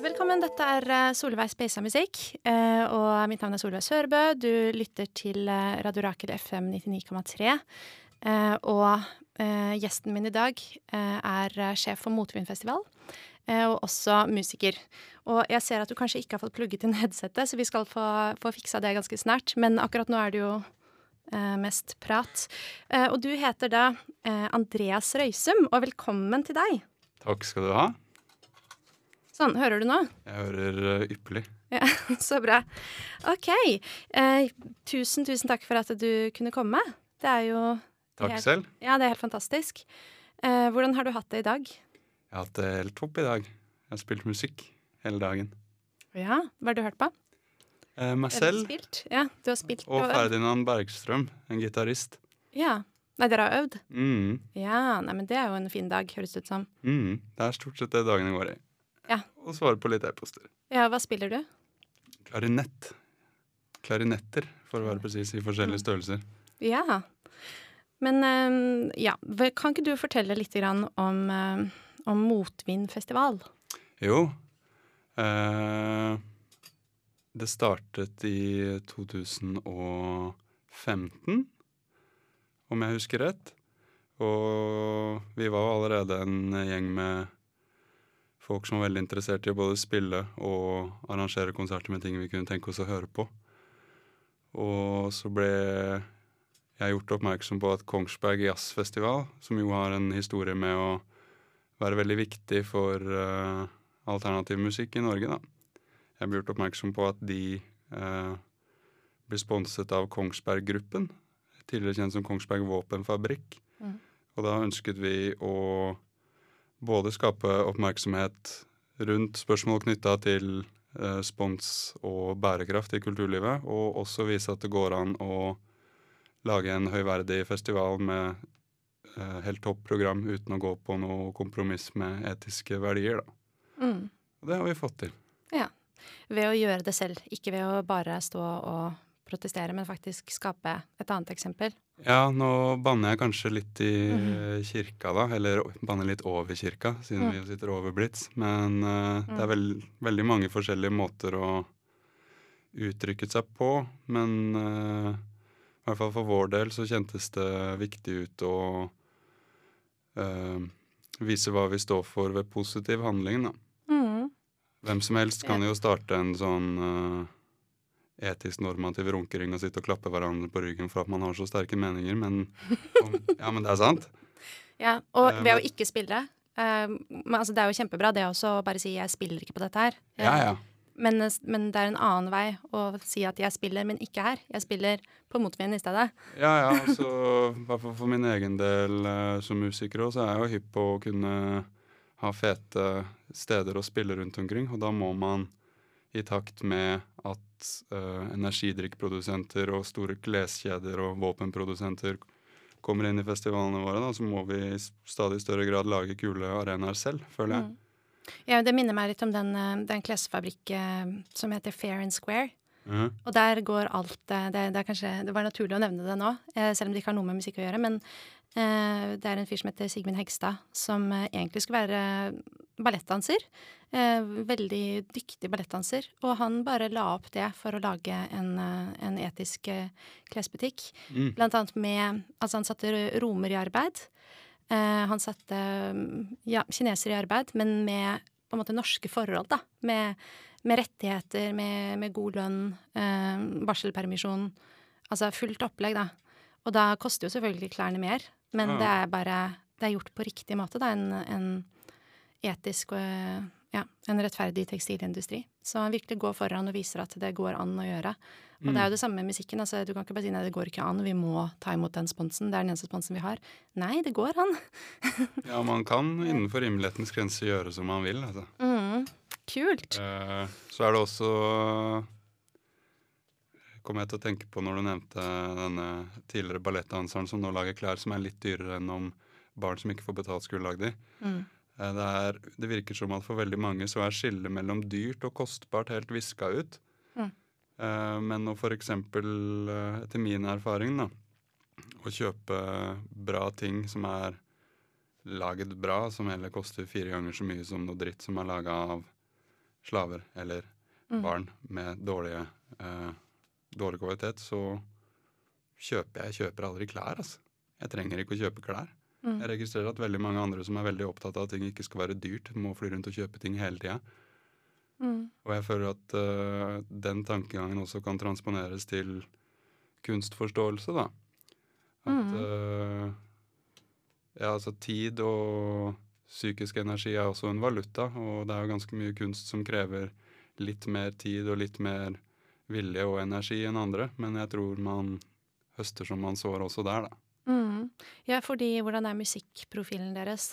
Velkommen, dette er eh, Solveig Speisa musikk, eh, og mitt navn er Solveig Sørbø. Du lytter til eh, Radio Rakel FM 99,3. Eh, og gjesten min i dag er sjef for Motvindfestival, eh, og også musiker. Og jeg ser at du kanskje ikke har fått plugget inn headsetet, så vi skal få, få fiksa det ganske snart. Men akkurat nå er det jo mest prat. Eh, og du heter da eh, Andreas Røysum, og velkommen til deg. Takk skal du ha. Sånn, hører du nå? Jeg hører eh, ypperlig. Ja, så bra. OK. Eh, tusen, tusen takk for at du kunne komme. Det er jo Takk helt- selv. Ja, det er helt fantastisk. Eh, hvordan har du hatt det i dag? Jeg har hatt det helt topp i dag. Jeg har spilt musikk hele dagen. Ja, hva har du hørt på? Eh, meg selv? Ja, du har spilt og. Ferdinand Bergstrøm, en gitarist. Ja. Nei, dere har øvd? Mm, Ja, nei, men det er jo en fin dag, høres det ut som. mm, det er stort sett det dagene går i. Ja. Og svare på litt e-poster. Ja, hva spiller du? Klarinett. Klarinetter, for å være presis, i forskjellige størrelser. Ja. Men um, ja, kan ikke du fortelle litt grann om, um, om Motvindfestival? Jo. Eh, det startet i 2015, om jeg husker rett. Og vi var allerede en gjeng med folk som var veldig interessert i å både spille og arrangere konserter med ting vi kunne tenke oss å høre på. Og så ble jeg gjort oppmerksom på at Kongsberg Jazzfestival, som jo har en historie med å være veldig viktig for uh, alternativ musikk i Norge, da. Jeg ble gjort oppmerksom på at de eh, blir sponset av Kongsberg Gruppen, tidligere kjent som Kongsberg Våpenfabrikk. Mm. Og da ønsket vi å både skape oppmerksomhet rundt spørsmål knytta til eh, spons og bærekraft i kulturlivet, og også vise at det går an å lage en høyverdig festival med eh, helt topp program uten å gå på noe kompromiss med etiske verdier, da. Mm. Og det har vi fått til. Ved å gjøre det selv, ikke ved å bare stå og protestere, men faktisk skape et annet eksempel. Ja, nå banner jeg kanskje litt i mm. kirka, da. Eller banner litt over kirka, siden Mm. vi sitter over Blitz. Men eh, det er veld, veldig mange forskjellige måter å uttrykke seg på. Men uh, i hvert fall for vår del så kjentes det viktig ut å uh, vise hva vi står for ved positiv handling, da. Hvem som helst kan jo starte en sånn uh, etisk normativ runkering og sitte og klappe hverandre på ryggen for at man har så sterke meninger, men om, Ja, men det er sant. Ja, og Eh, ved å ikke spille Uh, men altså, Det er jo kjempebra det også å bare si 'jeg spiller ikke på dette her'. Ja, ja. Men, men det er en annen vei å si at 'jeg spiller, men ikke her'. Jeg spiller på motvind i stedet. Ja, ja, altså, i hvert fall for min egen del uh, som musiker også, så er jeg jo hypp på å kunne ha fete steder å spille rundt omkring, og da må man i takt med at uh, energidrikkprodusenter og store kleskjeder og våpenprodusenter kommer inn i festivalene våre, da, så må vi i stadig større grad lage kule arenaer selv, føler jeg. Mm. Ja, det minner meg litt om den, eh, den klesfabrikk eh, som heter Fair and Square. Mhm. Og der går alt det, det, er kanskje, det var naturlig å nevne det nå, selv om det ikke har noe med musikk å gjøre. Men det er en fyr som heter Sigmund Hegstad, som eh, egentlig skulle være ballettdanser. Eh, veldig dyktig ballettdanser. Og han bare la opp det for å lage en, eh, en etisk eh, klesbutikk. Mm. Blant annet med Altså, han satte romer i arbeid. Eh, han satte mm, ja, kinesere i arbeid, men med på en måte norske forhold, da. Med, med rettigheter, med, med god lønn, eh, barselpermisjon. Altså fullt opplegg, da. Og da koster jo selvfølgelig klærne mer, men det er bare Det er gjort på riktig måte, da. En, en etisk og eh, ja, en rettferdig tekstilindustri. Så han virkelig går foran og viser at det går an å gjøre. Og det er jo det samme med musikken. altså Du kan ikke bare si nei, det går ikke an, vi må ta imot den sponsen. Det er den eneste sponsen vi har. Nei, det går an. Ja, man kan innenfor rimelighetens grense gjøre som man vil, altså. Mm, kult. Eh, så er det også Kom jeg til å tenke på når du nevnte denne tidligere ballettdanseren som nå lager klær som er litt dyrere enn om barn som ikke får betalt, skulle lagd de. Mm. Eh, Det, er, det virker som at for veldig mange så er skillet mellom dyrt og kostbart helt viska ut. Mm. Eh, men å eksempel, eh, etter min erfaring, da, å kjøpe bra ting som er laget bra, som heller koster fire ganger så mye som noe dritt som er laga av slaver eller Mm. barn med dårlige, eh, dårlig kvalitet, så kjøper jeg kjøper aldri klær. Altså. Jeg trenger ikke å kjøpe klær. Mm. Jeg registrerer at veldig mange andre som er veldig opptatt av at ting ikke skal være dyrt, må fly rundt og kjøpe ting hele tida. Mm. Og jeg føler at uh, den tankegangen også kan transponeres til kunstforståelse, da. At mm. uh, ja, altså tid og psykisk energi er også en valuta, og det er jo ganske mye kunst som krever litt mer tid og litt mer vilje og energi enn andre, men jeg tror man høster som man sår også der, da. Mm. Ja, fordi hvordan er musikkprofilen deres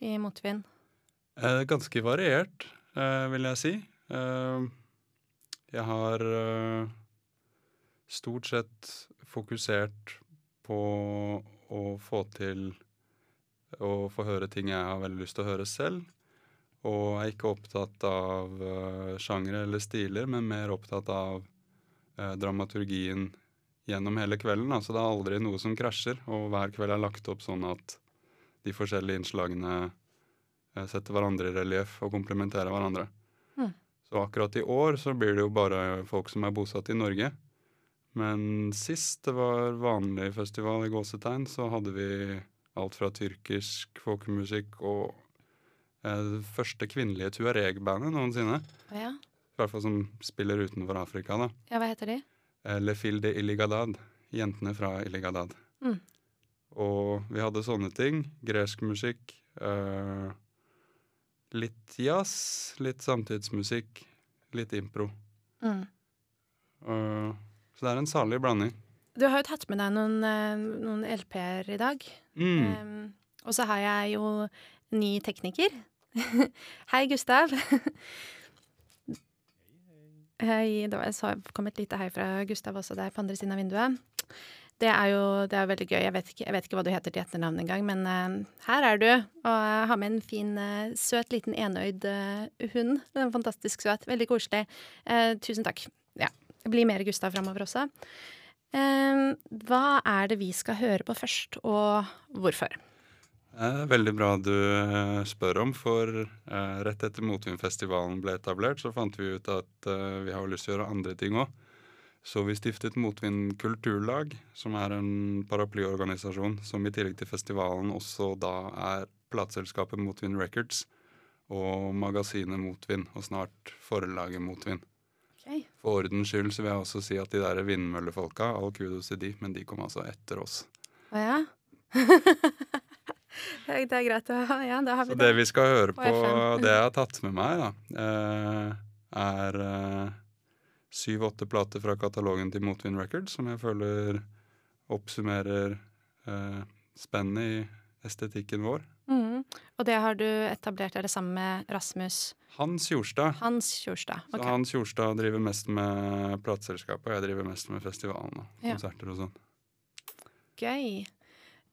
i Motvind? Eh, ganske variert, eh, vil jeg si. Eh, jeg har eh, stort sett fokusert på å få til å få høre ting jeg har veldig lyst til å høre selv. Og er ikke opptatt av eh, sjangre eller stiler, men mer opptatt av eh, dramaturgien gjennom hele kvelden. Altså det er aldri noe som krasjer, og hver kveld er lagt opp sånn at de forskjellige innslagene eh, setter hverandre i relieff og komplementerer hverandre. Mm. Så akkurat i år så blir det jo bare folk som er bosatt i Norge. Men sist det var vanlig festival i gåsetegn, så hadde vi alt fra tyrkisk folkemusikk og eh, det første kvinnelige tuareg-bandet noensinne. Å ja. I hvert fall som spiller utenfor Afrika, da. ja, hva heter de? Eh, Le Fil de Iligadad. Jentene fra Illigadad. Mm. Og vi hadde sånne ting. Gresk musikk. Eh, litt jazz, litt samtidsmusikk, litt impro. Mm. Uh, så det er en salig blanding. Du har jo tatt med deg noen, eh, noen LP-er i dag. Mm. Um, og så har jeg jo ny tekniker. hei, Gustav. Hei, det var, så kom et lite hei fra Gustav også der på andre siden av vinduet. Det er jo det er veldig gøy. Jeg vet ikke, jeg vet ikke hva du heter til etternavn engang, men uh, her er du. Og jeg har med en fin, uh, søt, liten enøyd uh, hund. Den er fantastisk søt. Veldig koselig. Tusen takk. Ja. Det mer Gustav framover også. Hva er det vi skal høre på først, og hvorfor? Veldig bra du eh, spør om, for eh, rett etter Motvindfestivalen ble etablert, så fant vi ut at eh, vi har lyst til å gjøre andre ting òg. Så vi stiftet Motvind kulturlag, som er en paraplyorganisasjon som i tillegg til festivalen også da er plateselskapet Motvind Records og magasinet Motvind, og snart forlaget Motvind. Okay. For ordens skyld så vil jeg også si at de der vindmøllefolka, all kudos til de, men de kom altså etter oss. Å ja? Ja, det er greit å ha. Ja, da har vi Så det. det vi skal høre På det jeg har tatt med meg, da, eh, er eh, syv-åtte plater fra katalogen til Motvind Records, som jeg føler oppsummerer eh, spennet i estetikken vår. Mm. Og det har du etablert dere sammen med Rasmus Hans Jorstad. Hans Tjorstad. Så Hans Jorstad driver mest med plateselskapet, og jeg driver mest med festivalen og Ja. konserter og sånn. Gøy.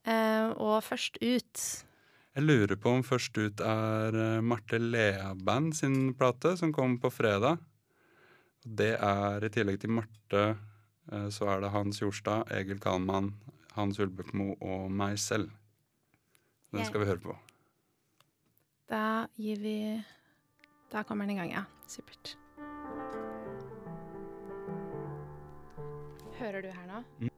Eh, og først ut Jeg lurer på om først ut er eh, Marte Lea Band sin plate, som kommer på fredag. Og Det er i tillegg til Marte, eh, så er det Hans Jorstad, Egil Kalman, Hans Ulbekmo og meg selv. Den skal vi høre på. Da gir vi Da kommer den i gang, ja. Supert. Hører du her nå?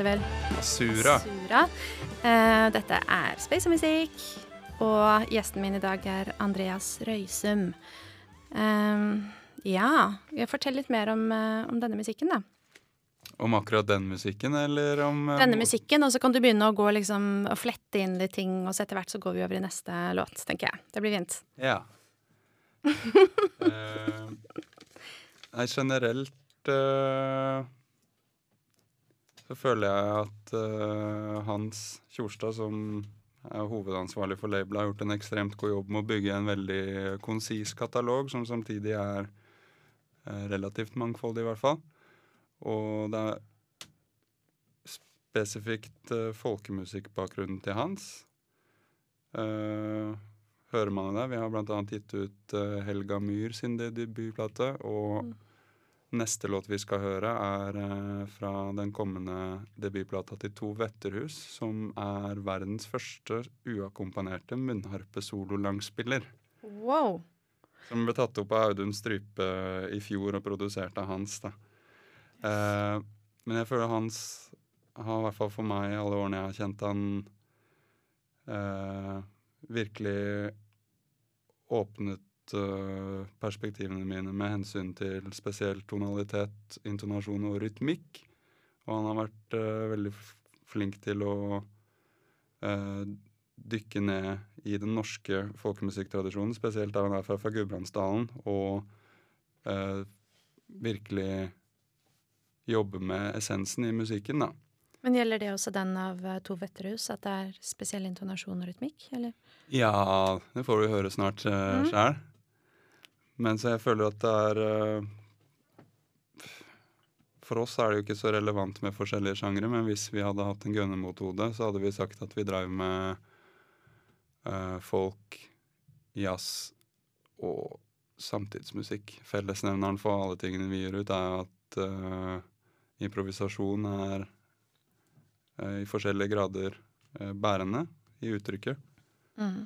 Heter vel Asura. Asura. Uh, dette er Space og musikk, og gjesten min i dag er Andreas Røysum. Uh, ja, fortell litt mer om, uh, om denne musikken, da. Om akkurat den musikken, eller om eh, Denne musikken, og så kan du begynne å gå liksom og flette inn litt ting, og så etter hvert så går vi over i neste låt, tenker jeg. Det blir fint. Ja. Eh, nei, generelt eh, så føler jeg at uh, Hans Tjorstad, som er hovedansvarlig for labelet, har gjort en ekstremt god jobb med å bygge en veldig konsis katalog, som samtidig er uh, relativt mangfoldig, i hvert fall. Og det er spesifikt uh, folkemusikkbakgrunnen til Hans. Uh, hører man det. Vi har annet gitt ut Helga Myhr sin debutplate. Og Mm. Neste låt vi skal høre, er eh, fra den kommende debutplata til To Vetterhus, som er verdens første uakkompanerte munnharpe-sololangspiller. Wow. Som ble tatt opp av Audun Strype i fjor og produsert av Hans. da. Eh, men jeg føler Hans har i hvert fall for meg alle årene jeg har kjent han, eh, virkelig åpnet eh, perspektivene mine med hensyn til spesielt tonalitet, intonasjon og rytmikk. Og han har vært eh, veldig flink til å eh, dykke ned i den norske folkemusikktradisjonen, spesielt der han er fra, fra Gudbrandsdalen, og eh, virkelig jobbe med essensen i musikken, da. Men gjelder det også den av eh, To Vetterhus, at det er spesiell intonasjon og rytmikk, eller? Ja, det får du høre snart uh, Mhm. sjæl. Så jeg føler at det er eh, For oss er det jo ikke så relevant med forskjellige sjangre, men hvis vi hadde hatt en gunner mot hodet, så hadde vi sagt at vi drev med uh, folk, jazz og samtidsmusikk. Fellesnevneren for alle tingene vi gir ut, er at uh, improvisasjon er uh, i forskjellige grader bærende i uttrykket. Mm.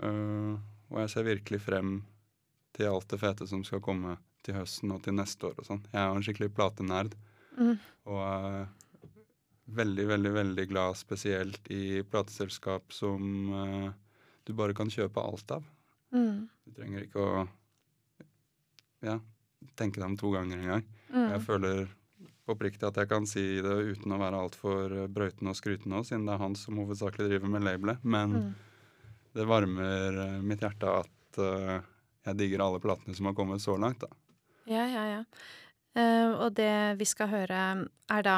Og jeg ser virkelig frem til alt det fete som skal komme til høsten og til neste år og sånn. Jeg er jo en skikkelig platenerd, Mm. og er veldig, veldig, veldig glad spesielt i plateselskap som uh, du bare kan kjøpe alt av. Mm. Du trenger ikke å ja, tenke deg om to ganger engang. Jeg Mm. føler oppriktig at jeg kan si det uten å være altfor brøytende og skrytende, siden det er han som hovedsakelig driver med labelet. Men Mm. det varmer eh, mitt hjerte at eh, jeg digger alle platene som har kommet så langt. da. Ja, ja, ja. Uh, og det vi skal høre, er da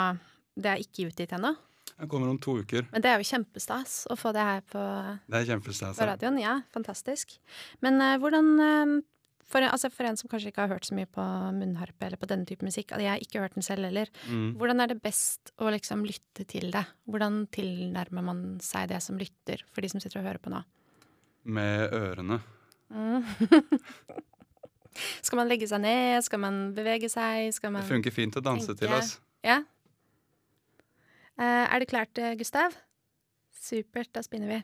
Det er ikke utgitt ennå, Det kommer om to uker. men det er jo kjempestas å få det her på, Det er kjempestas. på radioen. Ja, fantastisk. Men uh, hvordan uh, for, altså for en som kanskje ikke har hørt så mye på munnharpe eller på denne type musikk, altså jeg har ikke hørt den selv heller, Mm. hvordan er det best å liksom lytte til det? Hvordan tilnærmer man seg det som lytter, for de som sitter og hører på nå? Med ørene. Mm. Skal man legge seg ned? Skal man bevege seg? Skal Det funker fint å danse til. oss. Ja. Eh, er det klart, eh, Gustav? Supert, da spinner vi.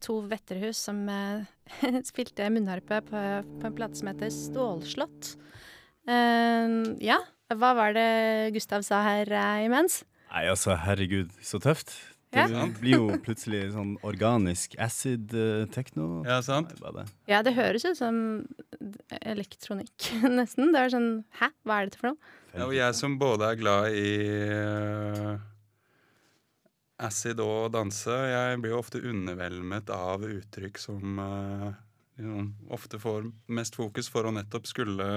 To Vetterhus som eh, spilte munnharpe på, på, en plate som heter Stålslott. Uh, ja, hva var det Gustav sa her uh, imens? Nei, altså, herregud, så tøft. Det ja. blir jo plutselig sånn organisk acid-tekno. Ja, sant? Ja, det høres ut som elektronikk, nesten. Det er sånn Hæ, hva er dette for noe? Ja, og jeg som både er glad i uh, acid og danse, jeg blir jo ofte undervelmet av uttrykk som uh, liksom, ofte får mest fokus for å nettopp skulle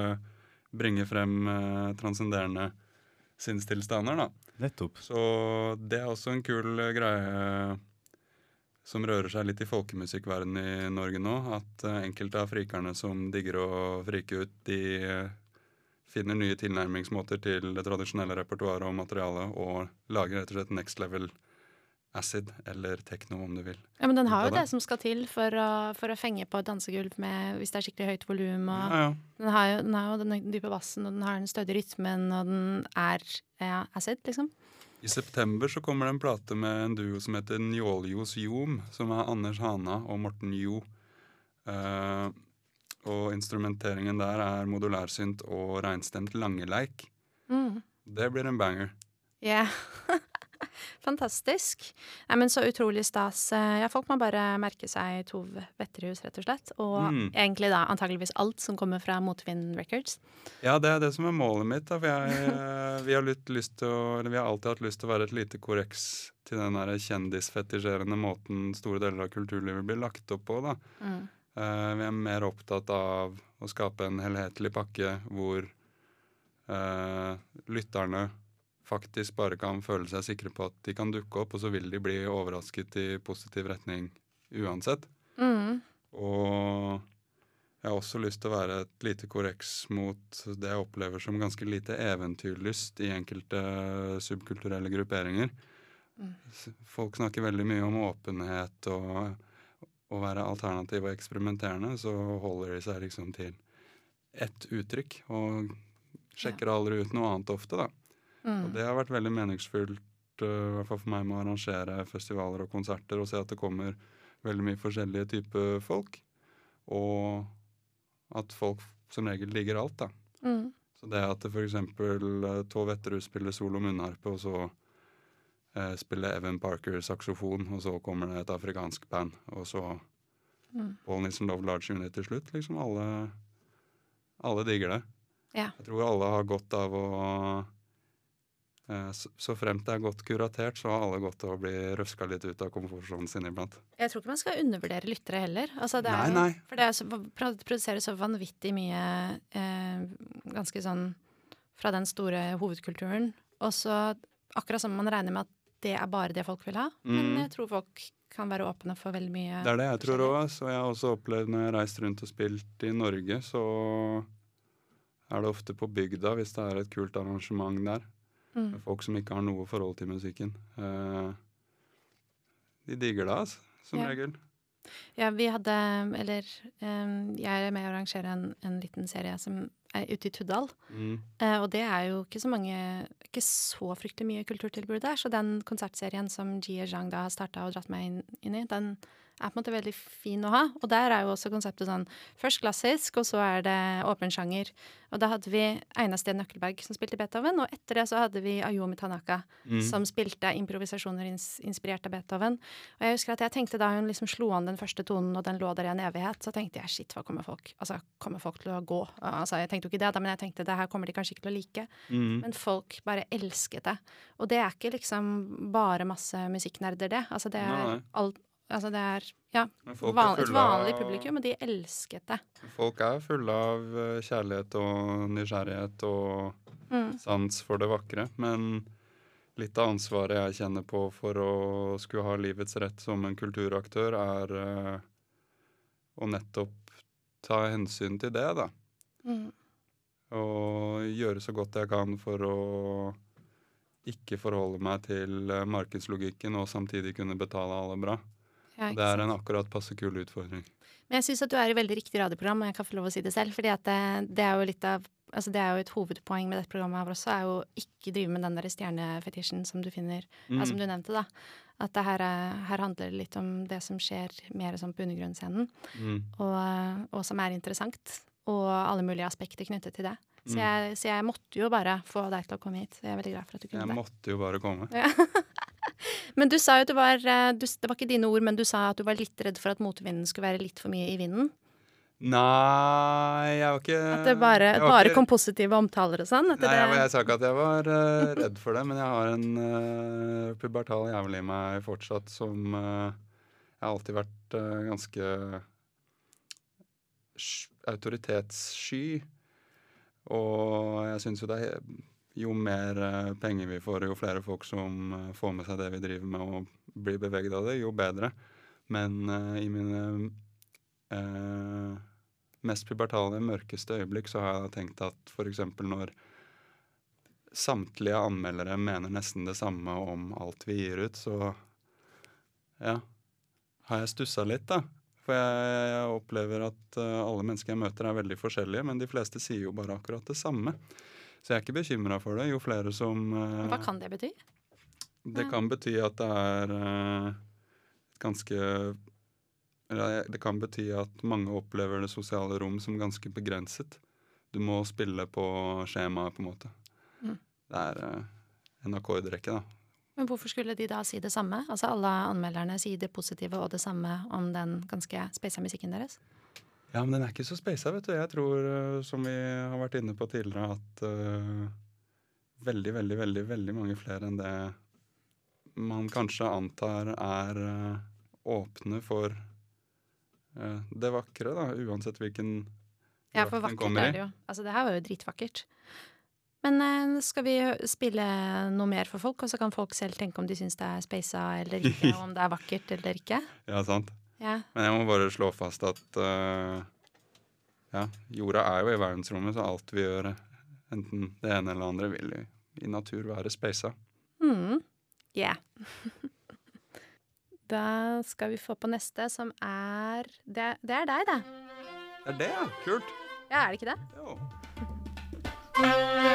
bringe frem uh, transcenderende sinnstilstander, da. Nettopp. Så det er også en kul greie som rører seg litt i folkemusikkverdenen i Norge nå. At enkelte av frikerne som digger å frike ut, de finner nye tilnærmingsmåter til det tradisjonelle repertoaret og materialet, og lager rett og slett next level acid, eller tekno, om du vil. Ja, Men den har jo det som skal til for å, for å fenge på et dansegulv med, hvis det er skikkelig høyt volum. Ja, ja. Den, har jo, den har jo den dype bassen, og den har den stødige rytmen, og den er ja, acid, liksom. I september så kommer det en plate med en duo som heter Njåljos Jom, som er Anders Hana og Morten Jo. Uh, og instrumenteringen der er modulærsynt og reinstemt langeleik. Mm. Det blir en banger. Yeah. Fantastisk. Nei, men Så utrolig stas. Ja, folk må bare merke seg Tove Vetterhus, rett og slett. Og mm. egentlig da antageligvis alt som kommer fra Motvind Records. Ja, det er det som er målet mitt. Da, for jeg, vi, har lyst til å, eller vi har alltid hatt lyst til å være et lite korreks til den der kjendisfetisjerende måten store deler av kulturlivet blir lagt opp på. da. Mm. Uh, vi er mer opptatt av å skape en helhetlig pakke hvor uh, lytterne faktisk bare kan føle seg sikre på at de kan dukke opp, og så vil de bli overrasket i positiv retning uansett. Mm. Og jeg har også lyst til å være et lite korreks mot det jeg opplever som ganske lite eventyrlyst i enkelte subkulturelle grupperinger. Mm. Folk snakker veldig mye om åpenhet og å være alternativ og eksperimenterende, så holder de seg liksom til ett uttrykk og sjekker aldri ut noe annet ofte, da. Mm. Og det har vært veldig meningsfullt, uh, i hvert fall for meg, med å arrangere festivaler og konserter og se at det kommer veldig mye forskjellige typer folk. Og at folk som regel ligger alt, da. Mm. Så det at f.eks. Uh, Tove Vetterud spiller solo munnharpe, og så uh, spiller Evan Parker saksofon, og så kommer det et afrikansk band, og så mm. Paul Nissen Love Large Unit til slutt. Liksom alle, alle digger det. Ja. Jeg tror alle har godt av å Eh, så fremt det er godt kuratert, så har alle godt av å bli røska litt ut av komfortsonen sin iblant. Jeg tror ikke man skal undervurdere lyttere heller. Altså, nei, er, nei. For det, så, produseres så vanvittig mye eh, ganske sånn fra den store hovedkulturen. Og så akkurat som man regner med at det er bare det folk vil ha. Mm. Men jeg tror folk kan være åpne for veldig mye. Det er det jeg tror òg. Så jeg har også opplevd når jeg har reist rundt og spilt i Norge, så er det ofte på bygda hvis det er et kult arrangement der. Mm. Folk som ikke har noe forhold til musikken. Eh, de digger det, altså, som ja. regel. Ja, vi hadde Eller um, jeg er med å arrangere en, en, liten serie som er ute i Tuddal. Mm. Uh, og det er jo ikke så mange Ikke så fryktelig mye kulturtilbud der. Så den konsertserien som Jie Zhang da har starta og dratt meg inn, inn i, den er på en måte veldig fin å ha. Og der er jo også konseptet sånn først klassisk, og så er det åpen sjanger. Og da hadde vi Einar Steen Nøkkelberg som spilte Beethoven, og etter det så hadde vi Ayomi Tanaka mm. som spilte improvisasjoner ins inspirert av Beethoven. Og jeg husker at jeg tenkte da hun liksom slo an den første tonen, og den lå der i en evighet, så tenkte jeg shit, hva kommer folk Altså, kommer folk til å gå? Altså, jeg tenkte jo ikke det, da, men jeg tenkte det her kommer de kanskje ikke til å like. Mm. Men folk bare elsket det. Og det er ikke liksom bare masse musikknerder, det. Altså, det er alt Altså det er ja, van, et vanlig publikum, og de elsket det. Folk er fulle av eh, kjærlighet og nysgjerrighet og mm. sans for det vakre. Men litt av ansvaret jeg kjenner på for å skulle ha livets rett som en kulturaktør, er uh, å nettopp ta hensyn til det, da. Mm. Og gjøre så godt jeg kan for å ikke forholde meg til eh, markedslogikken og samtidig kunne betale alle bra. Ja, det er en akkurat passe kul utfordring. Men jeg syns at du er i veldig riktig radioprogram, og jeg kan få lov å si det selv. fordi det, det, er av altså det er jo et hovedpoeng med dette programmet her også, er jo ikke drive med den der stjernefetisjen som du finner, Mm. ja, som du nevnte, da. At det her, er, her handler det litt om det som skjer mer sånn på undergrunnsscenen, Mm. og, og som er interessant. Og alle mulige aspekter knyttet til det. Så Mm. jeg, så jeg måtte jo bare få deg til å komme hit. Så jeg er veldig glad for at du kunne Jeg det. måtte jo bare komme. Men du sa jo at du var eh, du, Det var ikke dine ord, men du sa at du var litt redd for at motvinden skulle være litt for mye i vinden. Nei, jeg var ikke At det bare, bare ikke- kom positive omtaler og sånn? Nei, jeg, det- jeg sa ikke at jeg var uh, redd for det, men jeg har en uh, pubertal jævel i meg fortsatt som uh, Jeg har alltid vært uh, ganske autoritetssky. Og jeg syns jo det er Jo mer eh, penger vi får, jo flere folk som eh, får med seg det vi driver med og blir beveget av det, jo bedre. Men uh, i mine uh, mest pubertale, mørkeste øyeblikk så har jeg tenkt at f.eks. når samtlige anmeldere mener nesten det samme om alt vi gir ut, så ja, har jeg stussa litt, da. For jeg, jeg opplever at uh, alle mennesker jeg møter er veldig forskjellige, men de fleste sier jo bare akkurat det samme. Så jeg er ikke bekymra for det. Jo flere som uh, Hva kan det bety? det kan bety at det er uh, et ganske eller Det kan bety at mange opplever det sosiale rom som ganske begrenset. Du må spille på skjemaet, på en måte. Mm. Det er uh, en akkordrekke, da. Men hvorfor skulle de da si det samme? Altså alle anmelderne sier det positive og det samme om den ganske speisa musikken deres? Ja, men den er ikke så speisa, vet du. Jeg tror, eh, som vi har vært inne på tidligere, at uh, veldig, veldig, veldig, veldig mange flere enn det man kanskje antar er uh, åpne for uh, det vakre, da, uansett hvilken Ja, for vakkert er det jo. Altså det her var jo dritvakkert. Men skal vi spille noe mer for folk, og så kan folk selv tenke om de syns det er speisa eller ikke, og om det er vakkert eller ikke? Ja, sant. Ja. Men jeg må bare slå fast at uh, ja, jorda er jo i verdensrommet, så alt vi gjør, enten det ene eller det andre, vil i, i natur være speisa. Mm. Yeah. da skal vi få på neste, som er Det, det er deg, det. Det er det, ja. Kult. Ja, er det ikke det? Jo.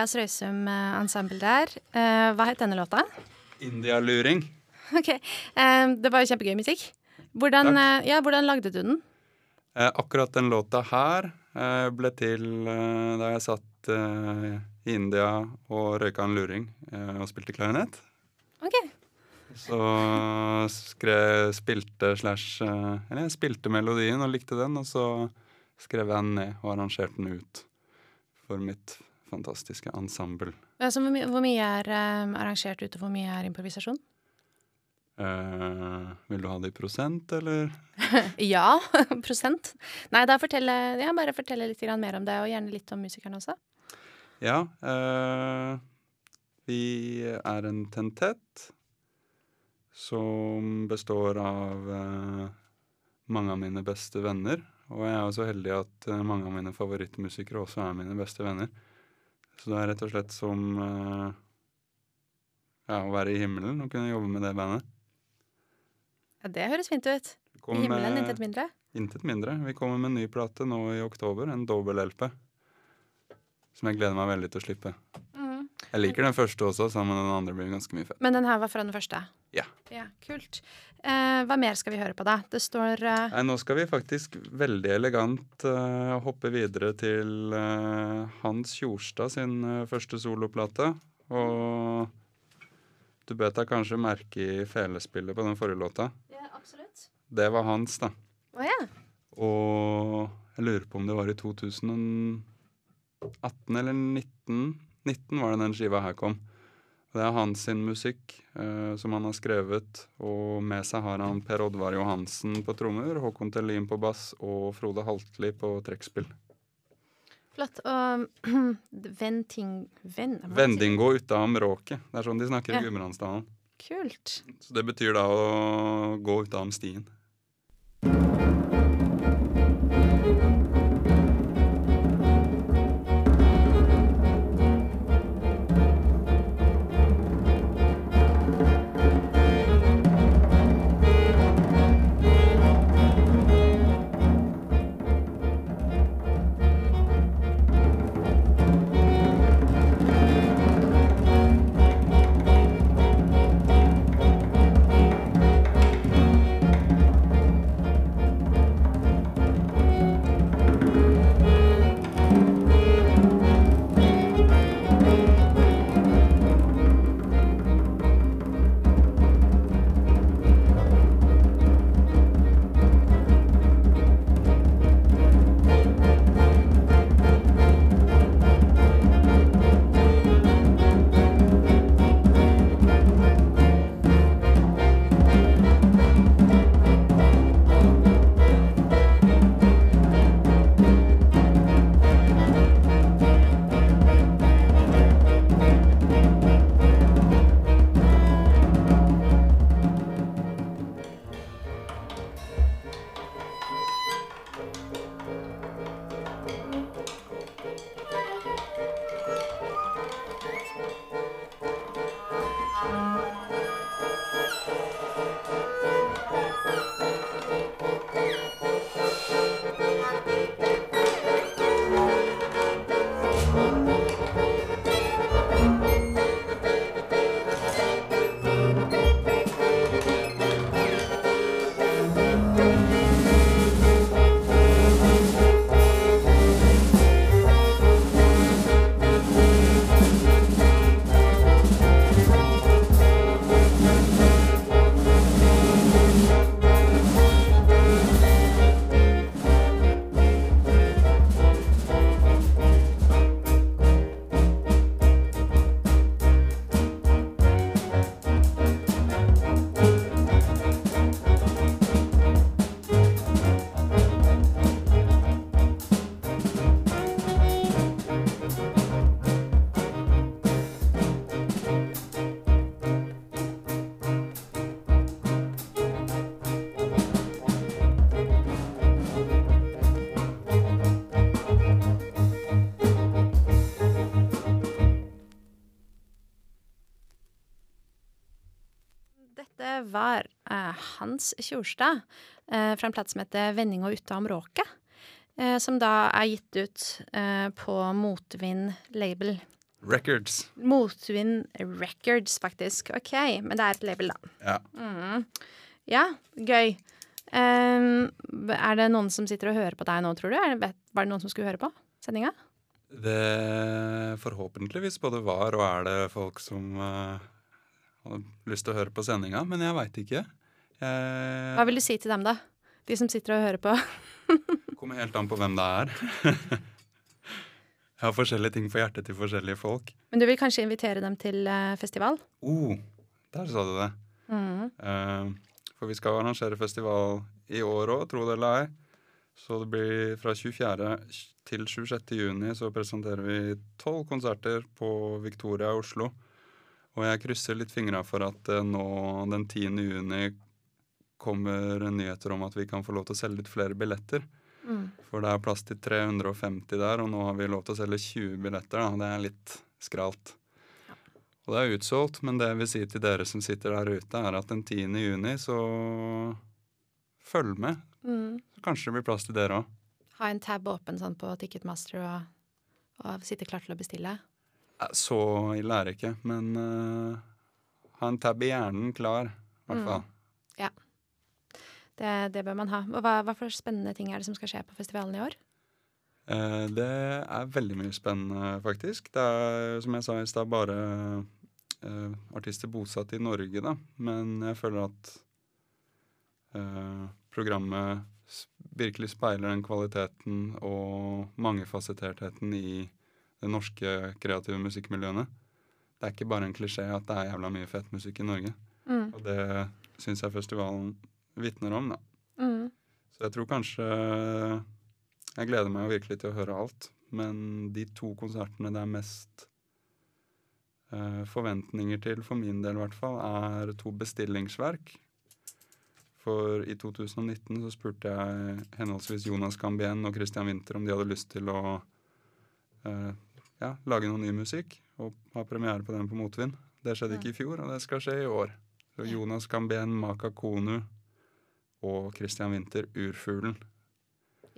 Andreas Røysum eh, ensemble der. Uh, hva het denne låta? Indialuring. Ok. Uh, det var jo kjempegøy musikk. Hvordan, ja, hvordan lagde du den? akkurat den låta her ble til da jeg satt i India og røyka en luring og spilte klarinett. Okay. Så skrev, spilte slash Eller jeg spilte melodien og likte den, og så skrev jeg den ned og arrangerte den ut for mitt fantastiske ensemble. Altså, hvor, my hvor, mye er um, arrangert ut, og hvor mye er improvisasjon? Uh, vil du ha det i prosent, eller? ja, prosent. Nei, da fortelle, ja, bare fortelle litt mer om det, og gjerne litt om musikerne også. Ja. Uh, vi er en tentett som består av uh, mange av mine beste venner. Og jeg er jo så heldig at mange av mine favorittmusikere også er mine beste venner. Så det er rett og slett som uh, ja, å være i himmelen og kunne jobbe med det bandet. Ja, Det høres fint ut. I himmelen, med, intet mindre? Intet mindre. Vi kommer med en ny plate nå i oktober, en dobbel-LP. Som jeg gleder meg veldig til å slippe. Mm. Jeg liker den første også, sammen med den andre blir ganske mye fett. Men den her var fra den første? Ja. ja kult. Eh, hva mer skal vi høre på, da? Det står uh... Nei, Nå skal vi faktisk veldig elegant uh, hoppe videre til uh, Hans Tjorstad sin første soloplate. Og du bet deg kanskje merke i felespillet på den forrige låta. Ja, absolutt. Det var hans, da. Oh, ja. Og jeg lurer på om det var i 2018 eller 19. 19 var det den skiva her kom. Det er hans sin musikk eh, som han har skrevet, og med seg har han Per Oddvar Johansen på trommer, Håkon Tellin på bass og Frode Haltli på trekkspill. Flott. Og venting... Ven, Vendingo utam råket. Det er sånn de snakker ja. i Gudbrandsdalen. Kult. Så det betyr da å gå utam stien. Hans Tjorstad eh, fra en plate som heter 'Vending og utom råket'. Eh, som da er gitt ut eh, på Motvind label. Records. Motvind Records, faktisk. OK, men det er et label, da. Ja. Mm. Ja, gøy. Um, er det noen som sitter og hører på deg nå, tror du? Er det, var det noen som skulle høre på sendinga? Det forhåpentligvis både var og er det folk som uh, har lyst til å høre på sendinga, men jeg veit ikke. Jeg Hva vil du si til dem, da? De som sitter og hører på? kommer helt an på hvem det er. jeg har forskjellige ting på hjertet til forskjellige folk. Men du vil kanskje invitere dem til uh, festival? Oh, der sa du det. Mm. Uh, for vi skal arrangere festival i år òg, tro det eller ei. Så det blir fra 24. til 26. juni så presenterer vi tolv konserter på Victoria i Oslo. Og jeg krysser litt fingra for at uh, nå den 10. juni kommer nyheter om at vi kan få lov til å selge litt flere billetter. Mm. For det er plass til 350 der, og nå har vi lov til å selge 20 billetter. Da. Det er litt skralt. Ja. Og det er utsolgt, men det jeg vil si til dere som sitter der ute, er at den 10. juni, så følg med. Mm. Så kanskje det blir plass til dere òg. Ha en tab åpen sånn på Ticketmaster og, og sitte klar til å bestille? Så ille er det ikke, men uh, ha en tab i hjernen klar, i hvert Mm. fall. Ja. Det, det bør man ha. Hva, hva for spennende ting er det som skal skje på festivalen i år? Eh, det er veldig mye spennende, faktisk. Det er, som jeg sa i stad, bare eh, artister bosatt i Norge, da. Men jeg føler at eh, programmet virkelig speiler den kvaliteten og mangefasettertheten i det norske kreative musikkmiljøene. Det er ikke bare en klisjé at det er jævla mye fett musikk i Norge. Mm. Og det syns jeg festivalen vitner om, da. Mm. Så jeg tror kanskje Jeg gleder meg jo virkelig til å høre alt. Men de to konsertene det er mest uh, forventninger til, for min del i hvert fall, er to bestillingsverk. For i 2019 så spurte jeg henholdsvis Jonas Gambien og Christian Winther om de hadde lyst til å uh, ja, lage noe ny musikk og ha premiere på den på Motvind. Det skjedde ikke i fjor, og det skal skje i år. Så Jonas Gambien, Maka Konu og Christian Winther, Urfuglen.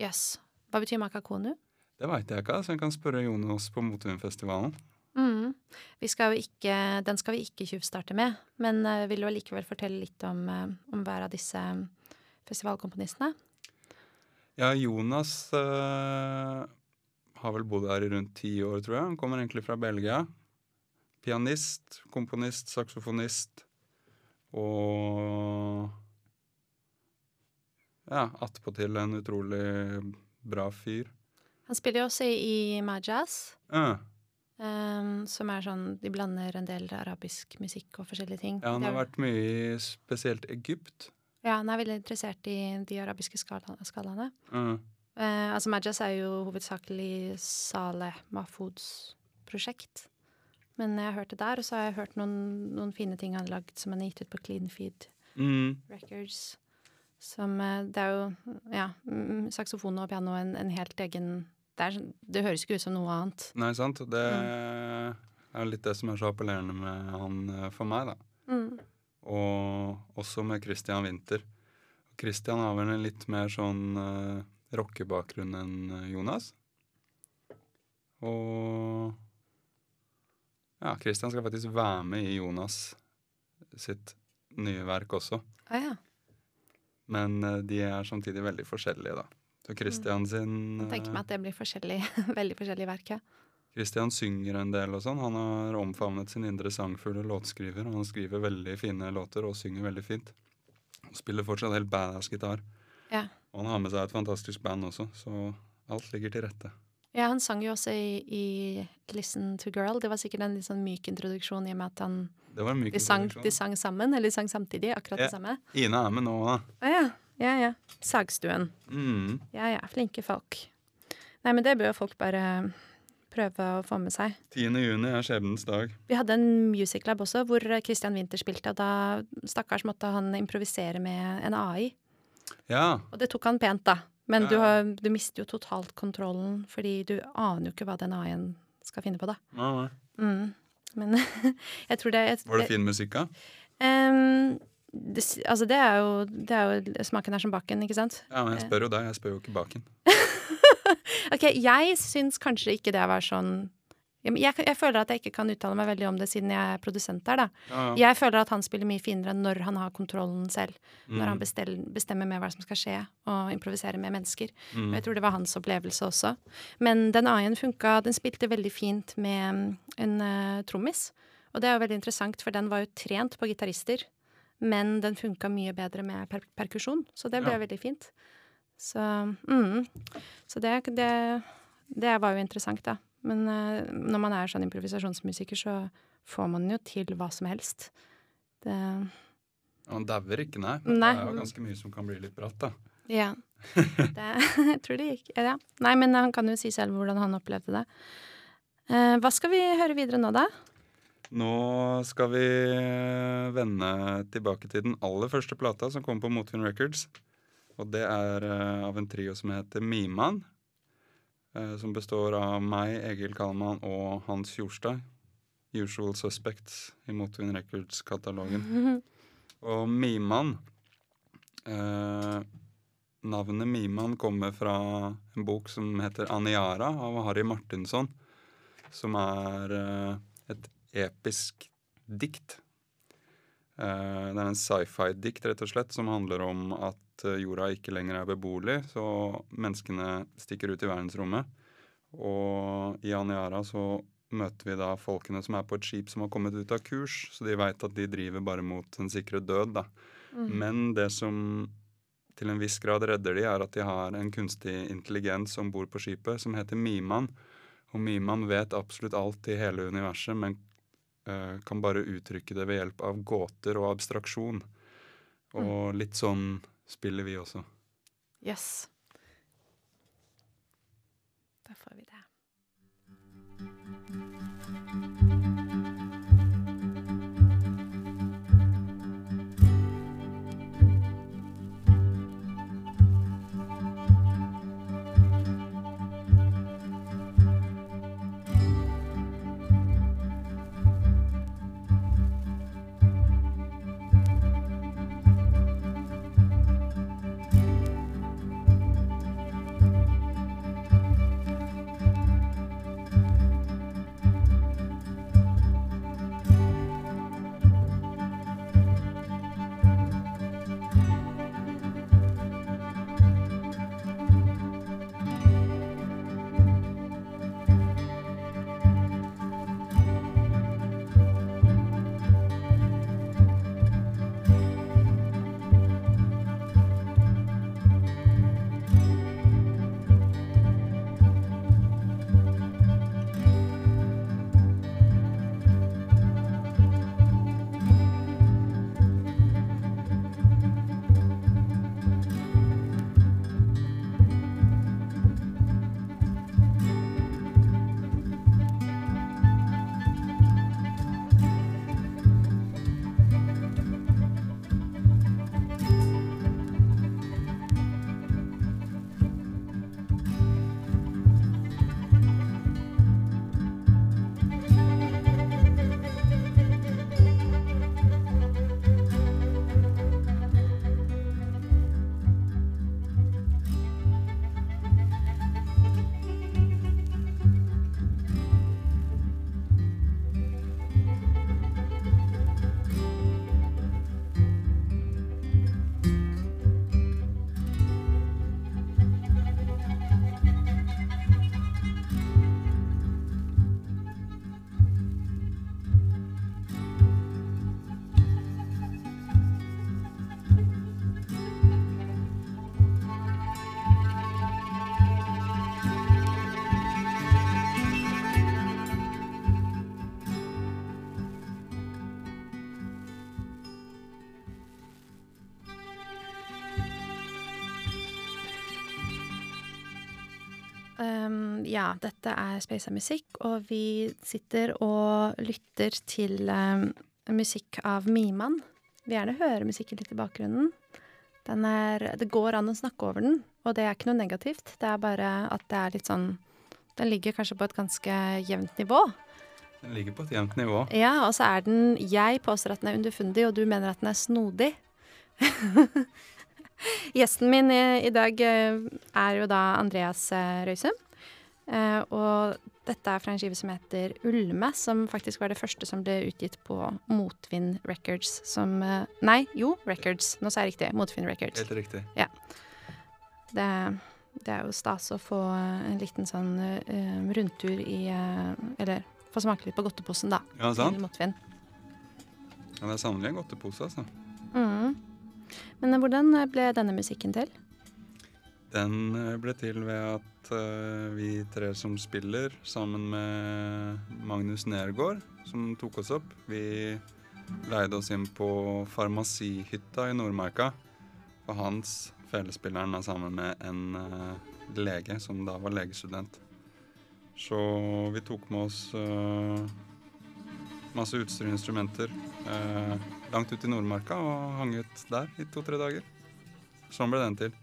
Jøss. Hva betyr makakonu? Det veit jeg ikke, så jeg kan spørre Jonas på Motvindfestivalen. Mm. Vi skal ikke, den skal vi ikke tjuvstarte med, men uh, vil du allikevel fortelle litt om, eh, om hver av disse eh, festivalkomponistene? Ja, Jonas eh, har vel bodd her i rundt ti år, tror jeg. Han kommer egentlig fra Belgia. Pianist, komponist, saksofonist og Ja, attpåtil en utrolig bra fyr. Han spiller jo også i, Majaz, Majas, Uh, um, som er sånn De blander en del arabisk musikk og forskjellige ting. ja, han har vært mye i spesielt Egypt. ja, han er veldig interessert i de arabiske skala, skalaene. Uh, altså Majas er jo hovedsakelig Saleh Mahfouds prosjekt. Men jeg har hørt det der, og så har jeg hørt noen, noen fine ting han har lagd som han har gitt ut på Clean Feed mm, Records. Som eh, Det er jo ja, mm, saksofon og piano en, en helt egen det, er, sånn- det høres ikke ut som noe annet. nei, sant. Det er litt det som er så appellerende med han eh, for meg, da. Mm. Og også med Christian Winther. Christian har vel en litt mer sånn uh, rockebakgrunn enn Jonas. Og ja, Christian skal faktisk være med i Jonas sitt nye verk også. Ah, ja. Men eh, de er samtidig veldig forskjellige, da. Så Christian sin Jeg tenker eh, meg at det blir forskjellig, veldig forskjellig verk. Christian synger en del og sånn. Han har omfavnet sin indre sangfulle låtskriver. og Han skriver veldig fine låter og synger veldig fint. Han spiller fortsatt helt badass gitar. Ja. Og han har med seg et fantastisk band også, så alt ligger til rette. Ja, han sang jo også i, i Listen to Girl. Det var sikkert en litt sånn myk introduksjon i og med at han, Det var en myk de, sang, de sang sammen, eller de sang samtidig, akkurat Ja. det samme. Ina er med nå, da. Å ja. Ja, ja. Sagstuen. Mm. Ja, ja. Flinke folk. Nei, men det bør jo folk bare prøve å få med seg. 10. juni er skjebnens dag. Vi hadde en music lab også, hvor Christian Winther spilte, og da stakkars måtte han improvisere med en AI. Ja. Og det tok han pent, da. Men du, har, du mister jo totalt kontrollen, fordi du aner jo ikke hva den AI-en skal finne på, da. Nei, nei. Mm. Men jeg tror det jeg, Var det fin musikk, da? Um, det, altså, det er, jo, det er jo Smaken er som baken, ikke sant? Ja, men jeg spør jo deg, jeg spør jo ikke baken. Ok, jeg syns kanskje ikke det var sånn jeg, jeg, føler at jeg ikke kan uttale meg veldig om det siden jeg er produsent der. da. Ja, ja. Jeg føler at han spiller mye finere når han har kontrollen selv. Når han Mm. bestel, bestemmer med hva som skal skje, og improviserer med mennesker. Mm. Og jeg tror det var hans opplevelse også. Men den A-en funka Den spilte veldig fint med mm, en uh, trommis. Og det er jo veldig interessant, for den var jo trent på gitarister. Men den funka mye bedre med per perkusjon, så det ble Ja. veldig fint. Så, mm. så det, det, det var jo interessant, da. Men eh, når man er sånn improvisasjonsmusiker, så får man jo til hva som helst. Det Han dauer ikke, nei. Nei. Det er jo ganske mye som kan bli litt bratt, da. Ja. Det, jeg tror det gikk ja. Nei, men han kan jo si selv hvordan han opplevde det. Eh, hva skal vi høre videre nå, da? Nå skal vi vende tilbake til den aller første plata som kom på Motvind Records. Og det er eh, av en trio som heter Miman. Eh, som består av meg, Egil Kalman og Hans Jorstad. Usual Suspects i Motvind Records-katalogen. Og Miman eh, Navnet Miman kommer fra en bok som heter Aniara av Harry Martinsson. Som er eh, et episk dikt. Eh, det er en sci-fi-dikt, rett og slett, som handler om at eh, jorda ikke lenger er beboelig, så menneskene stikker ut i verdensrommet. Og i Aniara så møter vi da folkene som er på et skip som har kommet ut av kurs, så de veit at de driver bare mot den sikre død, da. Men det som til en viss grad redder de, er at de har en kunstig intelligens om bord på skipet som heter Miman. Og Miman vet absolutt alt i hele universet, men kan bare uttrykke det ved hjelp av gåter og abstraksjon. Og litt sånn spiller vi også. Yes. Da får vi det. Ja, dette er Space av musikk, og vi sitter og lytter til um, musikk av Miman. Vil gjerne høre musikken litt i bakgrunnen. Den er, det går an å snakke over den, og det er ikke noe negativt. Det er bare at det er litt sånn Den ligger kanskje på et ganske jevnt nivå. Den ligger på et jevnt nivå. Ja, og så er den Jeg påstår at den er underfundig, og du mener at den er snodig. Gjesten min i, i dag eh, er jo da Andreas eh, Røisum. Eh, og dette er fra en skive som heter Ulme, som faktisk var det første som ble utgitt på Motvind Records som eh, Nei, jo, Records. Nå sa jeg riktig. Motvind Records. Helt riktig. Ja. Det, det er jo stas å få en liten sånn uh, rundtur i uh, Eller få smake litt på godteposen, da. Ja, sant? Til Motvind. Ja, det er sannelig en godtepose, altså. Mm. Men hvordan ble denne musikken til? Den ble til ved at uh, vi tre som spiller, sammen med Magnus Nergård, som tok oss opp Vi leide oss inn på farmasihytta i Nordmarka. For hans felespilleren er sammen med en uh, lege som da var legestudent. Så vi tok med oss uh, masse utstyr og instrumenter langt ut i Nordmarka og hang ut der i to-tre dager. Sånn ble den til.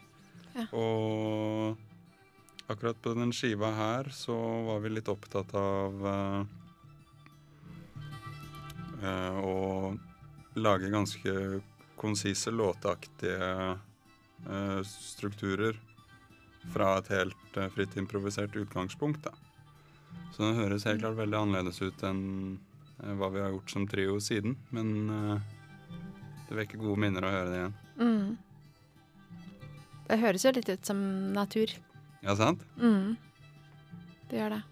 Ja. Og akkurat på den skiva her så var vi litt opptatt av uh, uh, å lage ganske konsise, låteaktige uh, strukturer fra et helt fritt improvisert utgangspunkt. da. Så det høres helt klart veldig annerledes ut enn hva vi har gjort som trio siden. Men det vekker gode minner å høre det igjen. Mm. Det høres jo litt ut som natur. Ja, sant? Mm. Det gjør det.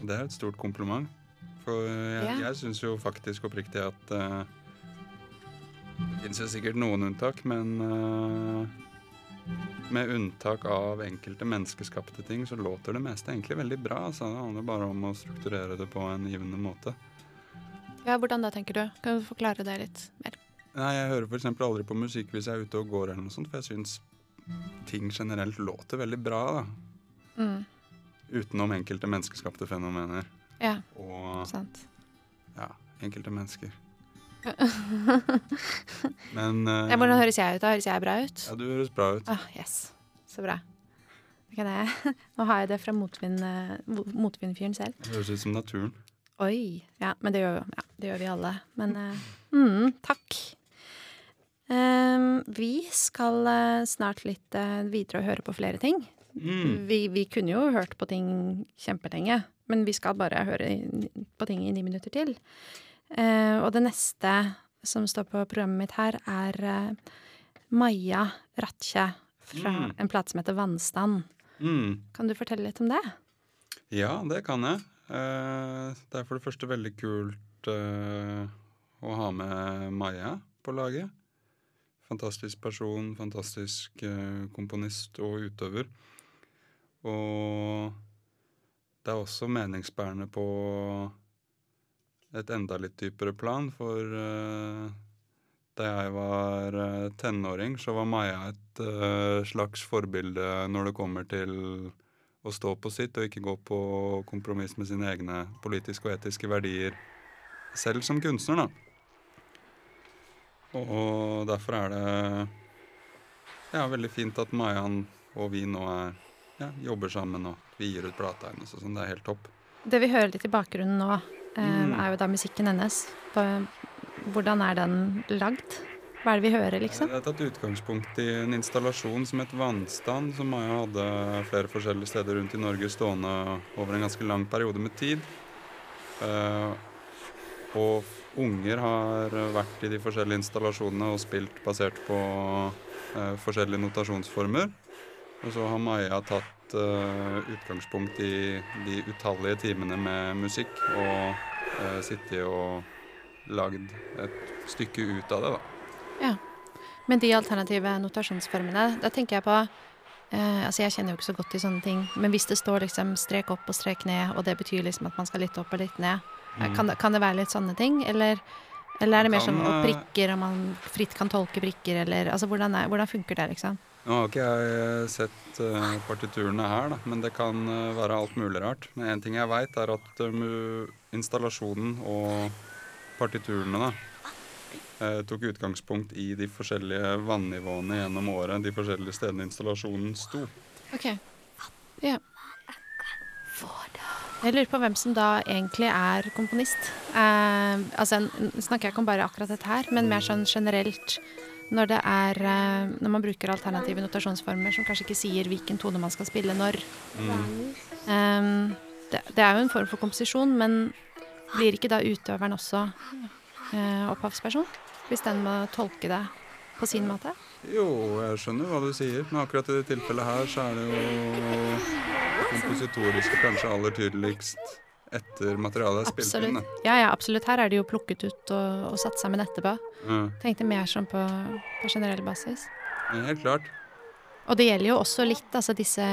Det er et stort kompliment. For jeg, Ja. jeg syns jo faktisk oppriktig at uh, Det finnes jo sikkert noen unntak, men uh, med unntak av enkelte menneskeskapte ting, så låter det meste egentlig veldig bra. Så det handler bare om å strukturere det på en givende måte. Ja, Hvordan da, tenker du? Kan du forklare det litt mer? Nei, Jeg hører f.eks. aldri på musikk hvis jeg er ute og går, eller noe sånt, for jeg syns ting generelt låter veldig bra. da. Mm. Utenom enkelte menneskeskapte fenomener. Ja, Og sant. ja, enkelte mennesker. Men uh, Ja, hvordan høres jeg ut? da? Høres jeg bra ut? Ja, du høres bra ut. Ah, yes. Så bra. Kan jeg- Nå har jeg det fra motvind, eh, motvindfyren selv. Det høres ut som naturen. Oi. Ja, men det gjør, ja, det gjør vi alle. Men uh, mm, takk. Ehm, vi skal eh, snart litt eh, videre og høre på flere ting. Mm. Vi, vi kunne jo hørt på ting kjempelenge, men vi skal bare høre på ting i ni minutter til. Eh, og det neste som står på programmet mitt her, er Maja Ratche fra Mm. en plate som heter Vannstand. Mm. Kan du fortelle litt om det? Ja, det kan jeg. Det er for det første veldig kult å ha med Maja på laget. Fantastisk person, fantastisk eh, komponist og utøver. Og det er også meningsbærende på et enda litt dypere plan, for eh, da jeg var eh, tenåring, så var Maja et slags forbilde når det kommer til å stå på sitt og ikke gå på kompromiss med sine egne politiske og etiske verdier selv som kunstner, da. Og derfor er det ja, veldig fint at Mayan og vi nå er, ja, jobber sammen og vi gir ut plata hennes og sånn. Det er helt topp. Det vi hører litt i bakgrunnen nå, eh, Mm. er jo da musikken hennes. Hvordan er den lagd? Hva er det vi hører, liksom? Det er tatt utgangspunkt i en installasjon som het Vannstand, som Maja hadde flere forskjellige steder rundt i Norge stående over en ganske lang periode med tid. Eh, og unger har vært i de forskjellige installasjonene og spilt basert på eh, forskjellige notasjonsformer. Og så har Maja tatt eh, utgangspunkt i de utallige timene med musikk og uh, sittet og lagd et stykke ut av det, da. Ja. Men de alternative notasjonsformene, da tenker jeg på Uh, Altså, jeg kjenner jo ikke så godt til sånne ting, men hvis det står liksom strek opp og strek ned, og det betyr liksom at man skal litt opp og litt ned, eh, Mm. kan, det, kan det være litt sånne ting? Eller, eller er det mer Kan, sånn eh, prikker, og man fritt kan tolke prikker, eller Altså, hvordan, er, hvordan funker det, liksom? Nå har ikke jeg sett uh, partiturene her, da, men det kan uh, være alt mulig rart. Men en ting jeg veit, er at eh, installasjonen og partiturene da, eh, tok utgangspunkt i de forskjellige vannivåene gjennom året, de forskjellige stedene installasjonen sto. OK. Ja. Jeg lurer på hvem som da egentlig er komponist. Eh, altså, Nå snakker jeg ikke om bare akkurat dette her, men mer sånn generelt. Når det er eh, Når man bruker alternative notasjonsformer som kanskje ikke sier hvilken tone man skal spille når. Mm. Eh, det, det, er jo en form for komposisjon, men blir ikke da utøveren også uh, opphavsperson? Hvis den må tolke det på sin måte? Jo, jeg skjønner hva du sier, men akkurat i det tilfellet her så er det jo kompositoriske kanskje aller tydeligst etter materialet er spilt inn. Ja, ja, absolutt. Her er det jo plukket ut og, og satt sammen etterpå. Ja. Tenkte mer sånn på, på generell basis. Ja, helt klart. Og det gjelder jo også litt, altså disse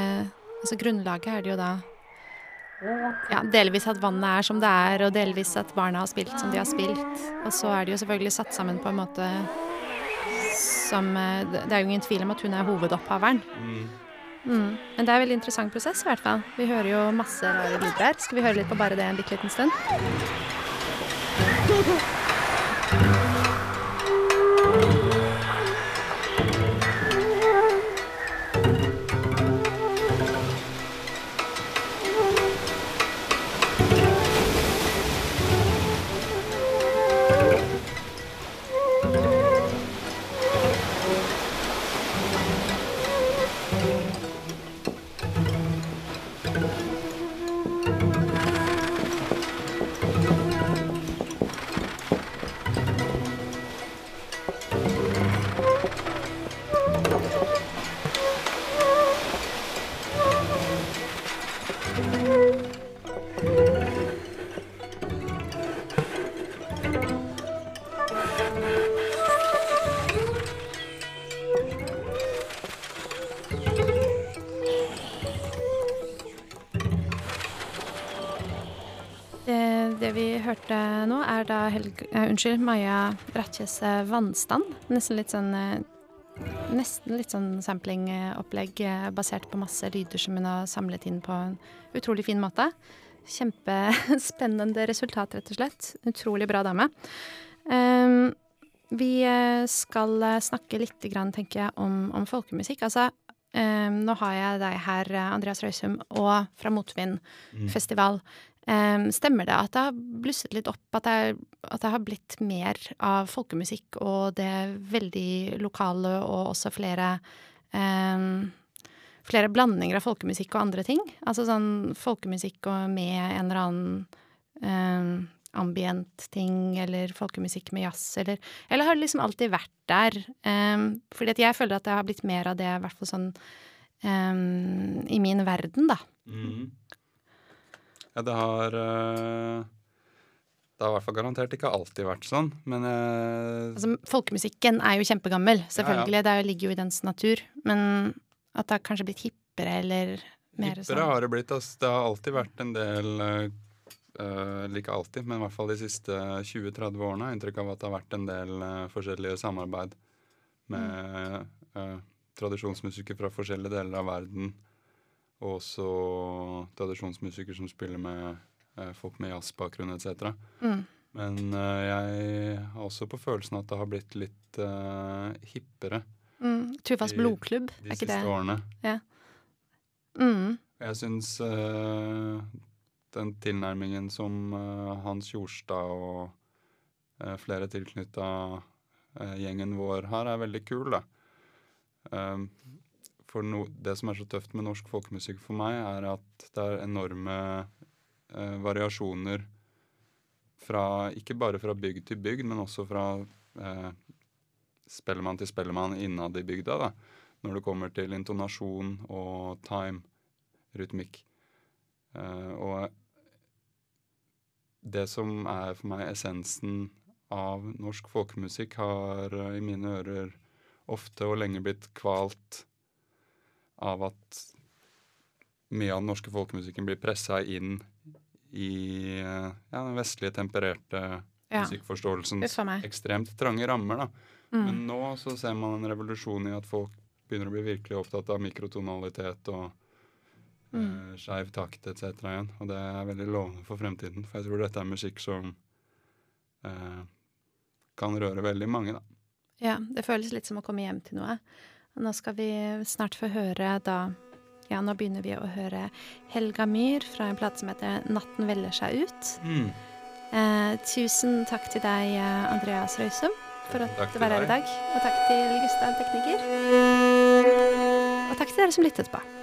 Altså grunnlaget er det jo da ja, delvis at vannet er som det er, og delvis at barna har spilt som de har spilt. Og så er det jo selvfølgelig satt sammen på en måte som eh, Det er jo ingen tvil om at hun er hovedopphaveren. Mm. Mm. Men det er en veldig interessant prosess, i hvert fall. Vi hører jo masse rare lyder her. Skal vi høre litt på bare det en bitte liten stund? Hørte nå, er da Helge, uh, unnskyld, Maja Ratjes uh, 'Vannstand'. Nesten litt sånn uh, Nesten litt sånn samplingopplegg basert på masse lyder som hun har samlet inn på en utrolig fin måte. Kjempespennende resultat, rett og slett. Utrolig bra dame. Um, vi skal snakke litt, grann, tenker jeg, om, om folkemusikk. Altså, um, nå har jeg deg her, Andreas Røysum, og fra Motvindfestival. mm. Um, stemmer det at det har blusset litt opp, at det, at det, har blitt mer av folkemusikk og det veldig lokale og også flere um, Flere blandinger av folkemusikk og andre ting? Altså sånn folkemusikk med en eller annen um, ambient ting, eller folkemusikk med jazz, eller Eller har det liksom alltid vært der? Um, fordi jeg føler at det har blitt mer av det, i hvert fall sånn um, i min verden, da. Mm. Ja, det har uh, Det har i hvert fall garantert ikke alltid vært sånn, men uh, Altså, folkemusikken er jo kjempegammel, selvfølgelig. Ja, ja. Det ligger jo i dens natur. Men at det har kanskje blitt hippere, eller mer sånn Hippere har det blitt. Altså, det har alltid vært en del uh, Ikke alltid, men i hvert fall de siste 20-30 årene har jeg inntrykk av at det har vært en del forskjellige samarbeid med mm. tradisjonsmusikere fra forskjellige deler av verden og også tradisjonsmusikere som spiller med eh, folk med jazzbakgrunn etc. Mm. Men eh, jeg har også på følelsen at det har blitt litt eh, hippere. Mm. Trufast blodklubb, er ikke det? De siste årene. Ja. Mm. Jeg syns eh, den tilnærmingen som eh, Hans Jorstad og eh, flere tilknytta gjengen vår har, er veldig kul. da. Um, for no, det som er så tøft med norsk folkemusikk for meg, er at det er enorme eh, variasjoner fra Ikke bare fra bygd til bygd, men også fra eh, spellemann til spellemann innad i bygda. da, Når det kommer til intonasjon og time, rytmikk. Eh, og det som er for meg essensen av norsk folkemusikk, har i mine ører ofte og lenge blitt kvalt av at mye av den norske folkemusikken blir pressa inn i ja, den vestlige, tempererte ja. musikkforståelsen. Ekstremt trange rammer, da. Mm. Men nå så ser man en revolusjon i at folk begynner å bli virkelig opptatt av mikrotonalitet og mm. Uh, skeiv takt etc. igjen. Og det er veldig lovende for fremtiden, for jeg tror dette er musikk som uh, kan røre veldig mange, da. Ja, det føles litt som å komme hjem til noe. Nå skal vi snart få høre da Ja, nå begynner vi å høre Helga Myhr fra en plate som heter 'Natten velger seg ut'. Mm. Eh, tusen takk til deg, eh, Andreas Røysum, for at du var her i dag. Og takk til Gustav Tekniker. Og takk til dere som lyttet på.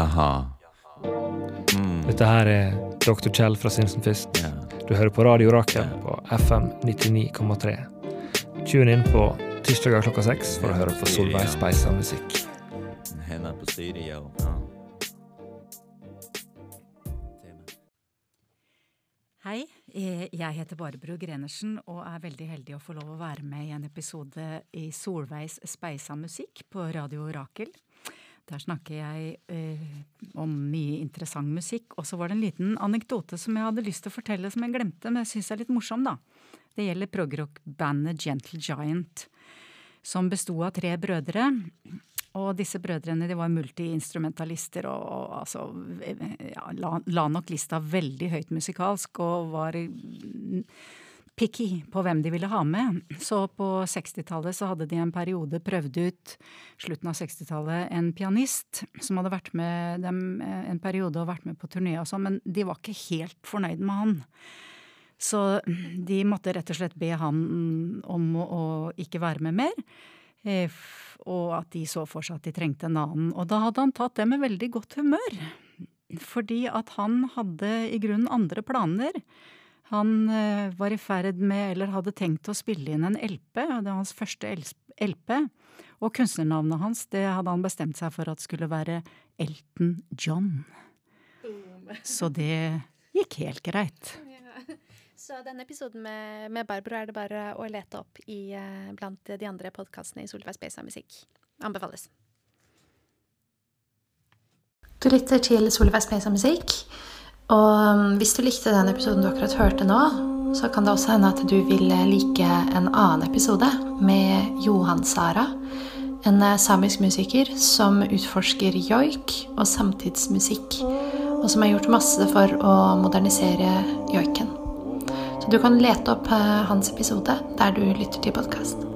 Jaha. Mm. Dette her er Dr. Kjell fra Sinsenfist. Yeah. Du hører på Radio Rakel på FM 99,3. Tune inn på tirsdager klokka seks for å høre på Solveig Speisa musikk. Henne på studio. Ja. Hei, eh, jeg heter Barbro Grenersen og er veldig heldig å få lov å være med i en episode i Solveigs Speisa musikk på Radio Rakel. Der snakker jeg eh, om mye interessant musikk. Og så var det en liten anekdote som jeg hadde lyst til å fortelle som jeg glemte, men jeg syns er litt morsom, da. Det gjelder progrock-bandet Gentle Giant, som besto av tre brødre. Og disse brødrene de var multiinstrumentalister og, og altså ja, la, la nok lista veldig høyt musikalsk og var picky på hvem de ville ha med. Så på 60-tallet så hadde de en periode prøvd ut, slutten av 60-tallet, en pianist som hadde vært med dem en periode og vært med på turné og sånn, men de var ikke helt fornøyd med han. Så de måtte rett og slett be han om å ikke være med mer. Eh, og at de så for seg at de trengte en annen. Og da hadde han tatt det med veldig godt humør. Fordi at han hadde i grunnen andre planer. Han eh, var i ferd med, eller hadde tenkt å spille inn en LP, det var hans første LP. Og kunstnernavnet hans det hadde han bestemt seg for at skulle være Elton John. Så det gikk helt greit. Så denne episoden med, med Barbro er det bare å lete opp i, uh, blant de andre podkastene i Solveig Spesa Musikk. Anbefales. Du lytter til Solveig Spesa Musikk. Og um, hvis du likte den episoden du akkurat hørte nå, så kan det også hende at du vil like en annen episode med Johan Sara. En samisk musiker som utforsker joik og samtidsmusikk, og som har gjort masse for å modernisere joiken. Så du kan lete opp hans episode der du lytter til podkast.